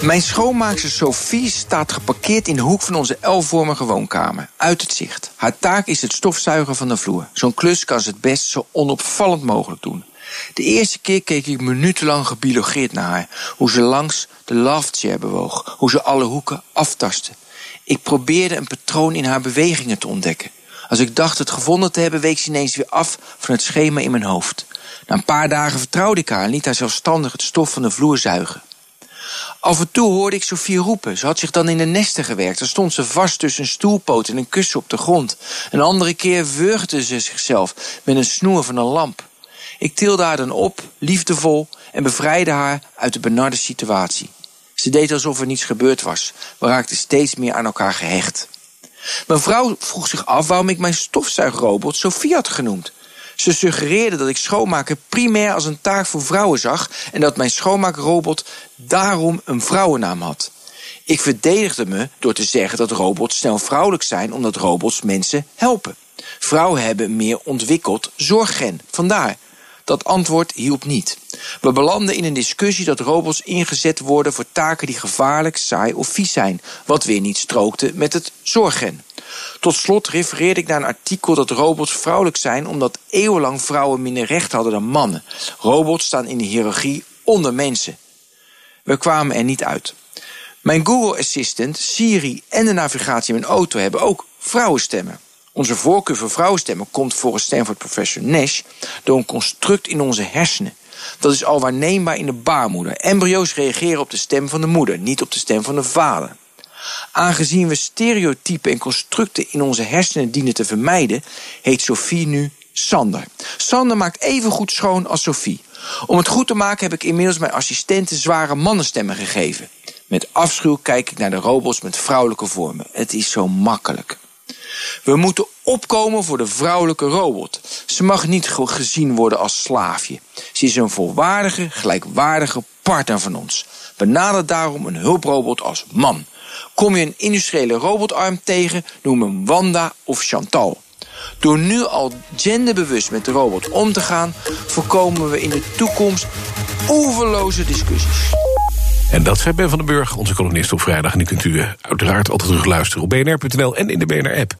Mijn schoonmaakster Sophie staat geparkeerd in de hoek van onze L-vormige woonkamer, uit het zicht. Haar taak is het stofzuigen van de vloer. Zo'n klus kan ze het best zo onopvallend mogelijk doen. De eerste keer keek ik minutenlang gebiologeerd naar haar. Hoe ze langs de loftchair bewoog. Hoe ze alle hoeken aftastte. Ik probeerde een patroon in haar bewegingen te ontdekken. Als ik dacht het gevonden te hebben, week ze ineens weer af van het schema in mijn hoofd. Na een paar dagen vertrouwde ik haar en liet haar zelfstandig het stof van de vloer zuigen. Af en toe hoorde ik Sofie roepen. Ze had zich dan in de nesten gewerkt. Dan stond ze vast tussen een stoelpoot en een kussen op de grond. Een andere keer wurgde ze zichzelf met een snoer van een lamp. Ik tilde haar dan op, liefdevol, en bevrijdde haar uit de benarde situatie. Ze deed alsof er niets gebeurd was. We raakten steeds meer aan elkaar gehecht. Mijn vrouw vroeg zich af waarom ik mijn stofzuigrobot Sofie had genoemd. Ze suggereerde dat ik schoonmaken primair als een taak voor vrouwen zag en dat mijn schoonmaakrobot daarom een vrouwennaam had. Ik verdedigde me door te zeggen dat robots snel vrouwelijk zijn omdat robots mensen helpen. Vrouwen hebben meer ontwikkeld zorggen. Vandaar. Dat antwoord hielp niet. We belanden in een discussie dat robots ingezet worden voor taken die gevaarlijk, saai of vies zijn, wat weer niet strookte met het zorggen. Tot slot refereerde ik naar een artikel dat robots vrouwelijk zijn omdat eeuwenlang vrouwen minder recht hadden dan mannen. Robots staan in de hiërarchie onder mensen. We kwamen er niet uit. Mijn Google Assistant, Siri en de navigatie in mijn auto hebben ook vrouwenstemmen. Onze voorkeur voor vrouwenstemmen komt volgens Stanford professor Nash door een construct in onze hersenen. Dat is al waarneembaar in de baarmoeder. Embryo's reageren op de stem van de moeder, niet op de stem van de vader. Aangezien we stereotypen en constructen in onze hersenen dienen te vermijden, heet Sophie nu Sander. Sander maakt even goed schoon als Sophie. Om het goed te maken heb ik inmiddels mijn assistenten zware mannenstemmen gegeven. Met afschuw kijk ik naar de robots met vrouwelijke vormen. Het is zo makkelijk. We moeten opkomen voor de vrouwelijke robot. Ze mag niet gezien worden als slaafje. Ze is een volwaardige, gelijkwaardige partner van ons. Benader daarom een hulprobot als man. Kom je een industriële robotarm tegen, noem hem Wanda of Chantal. Door nu al genderbewust met de robot om te gaan, voorkomen we in de toekomst oeverloze discussies. En dat zei Ben van den Burg, onze columnist op vrijdag. En die kunt u uiteraard altijd terug luisteren op bnr.nl en in de BNR-app.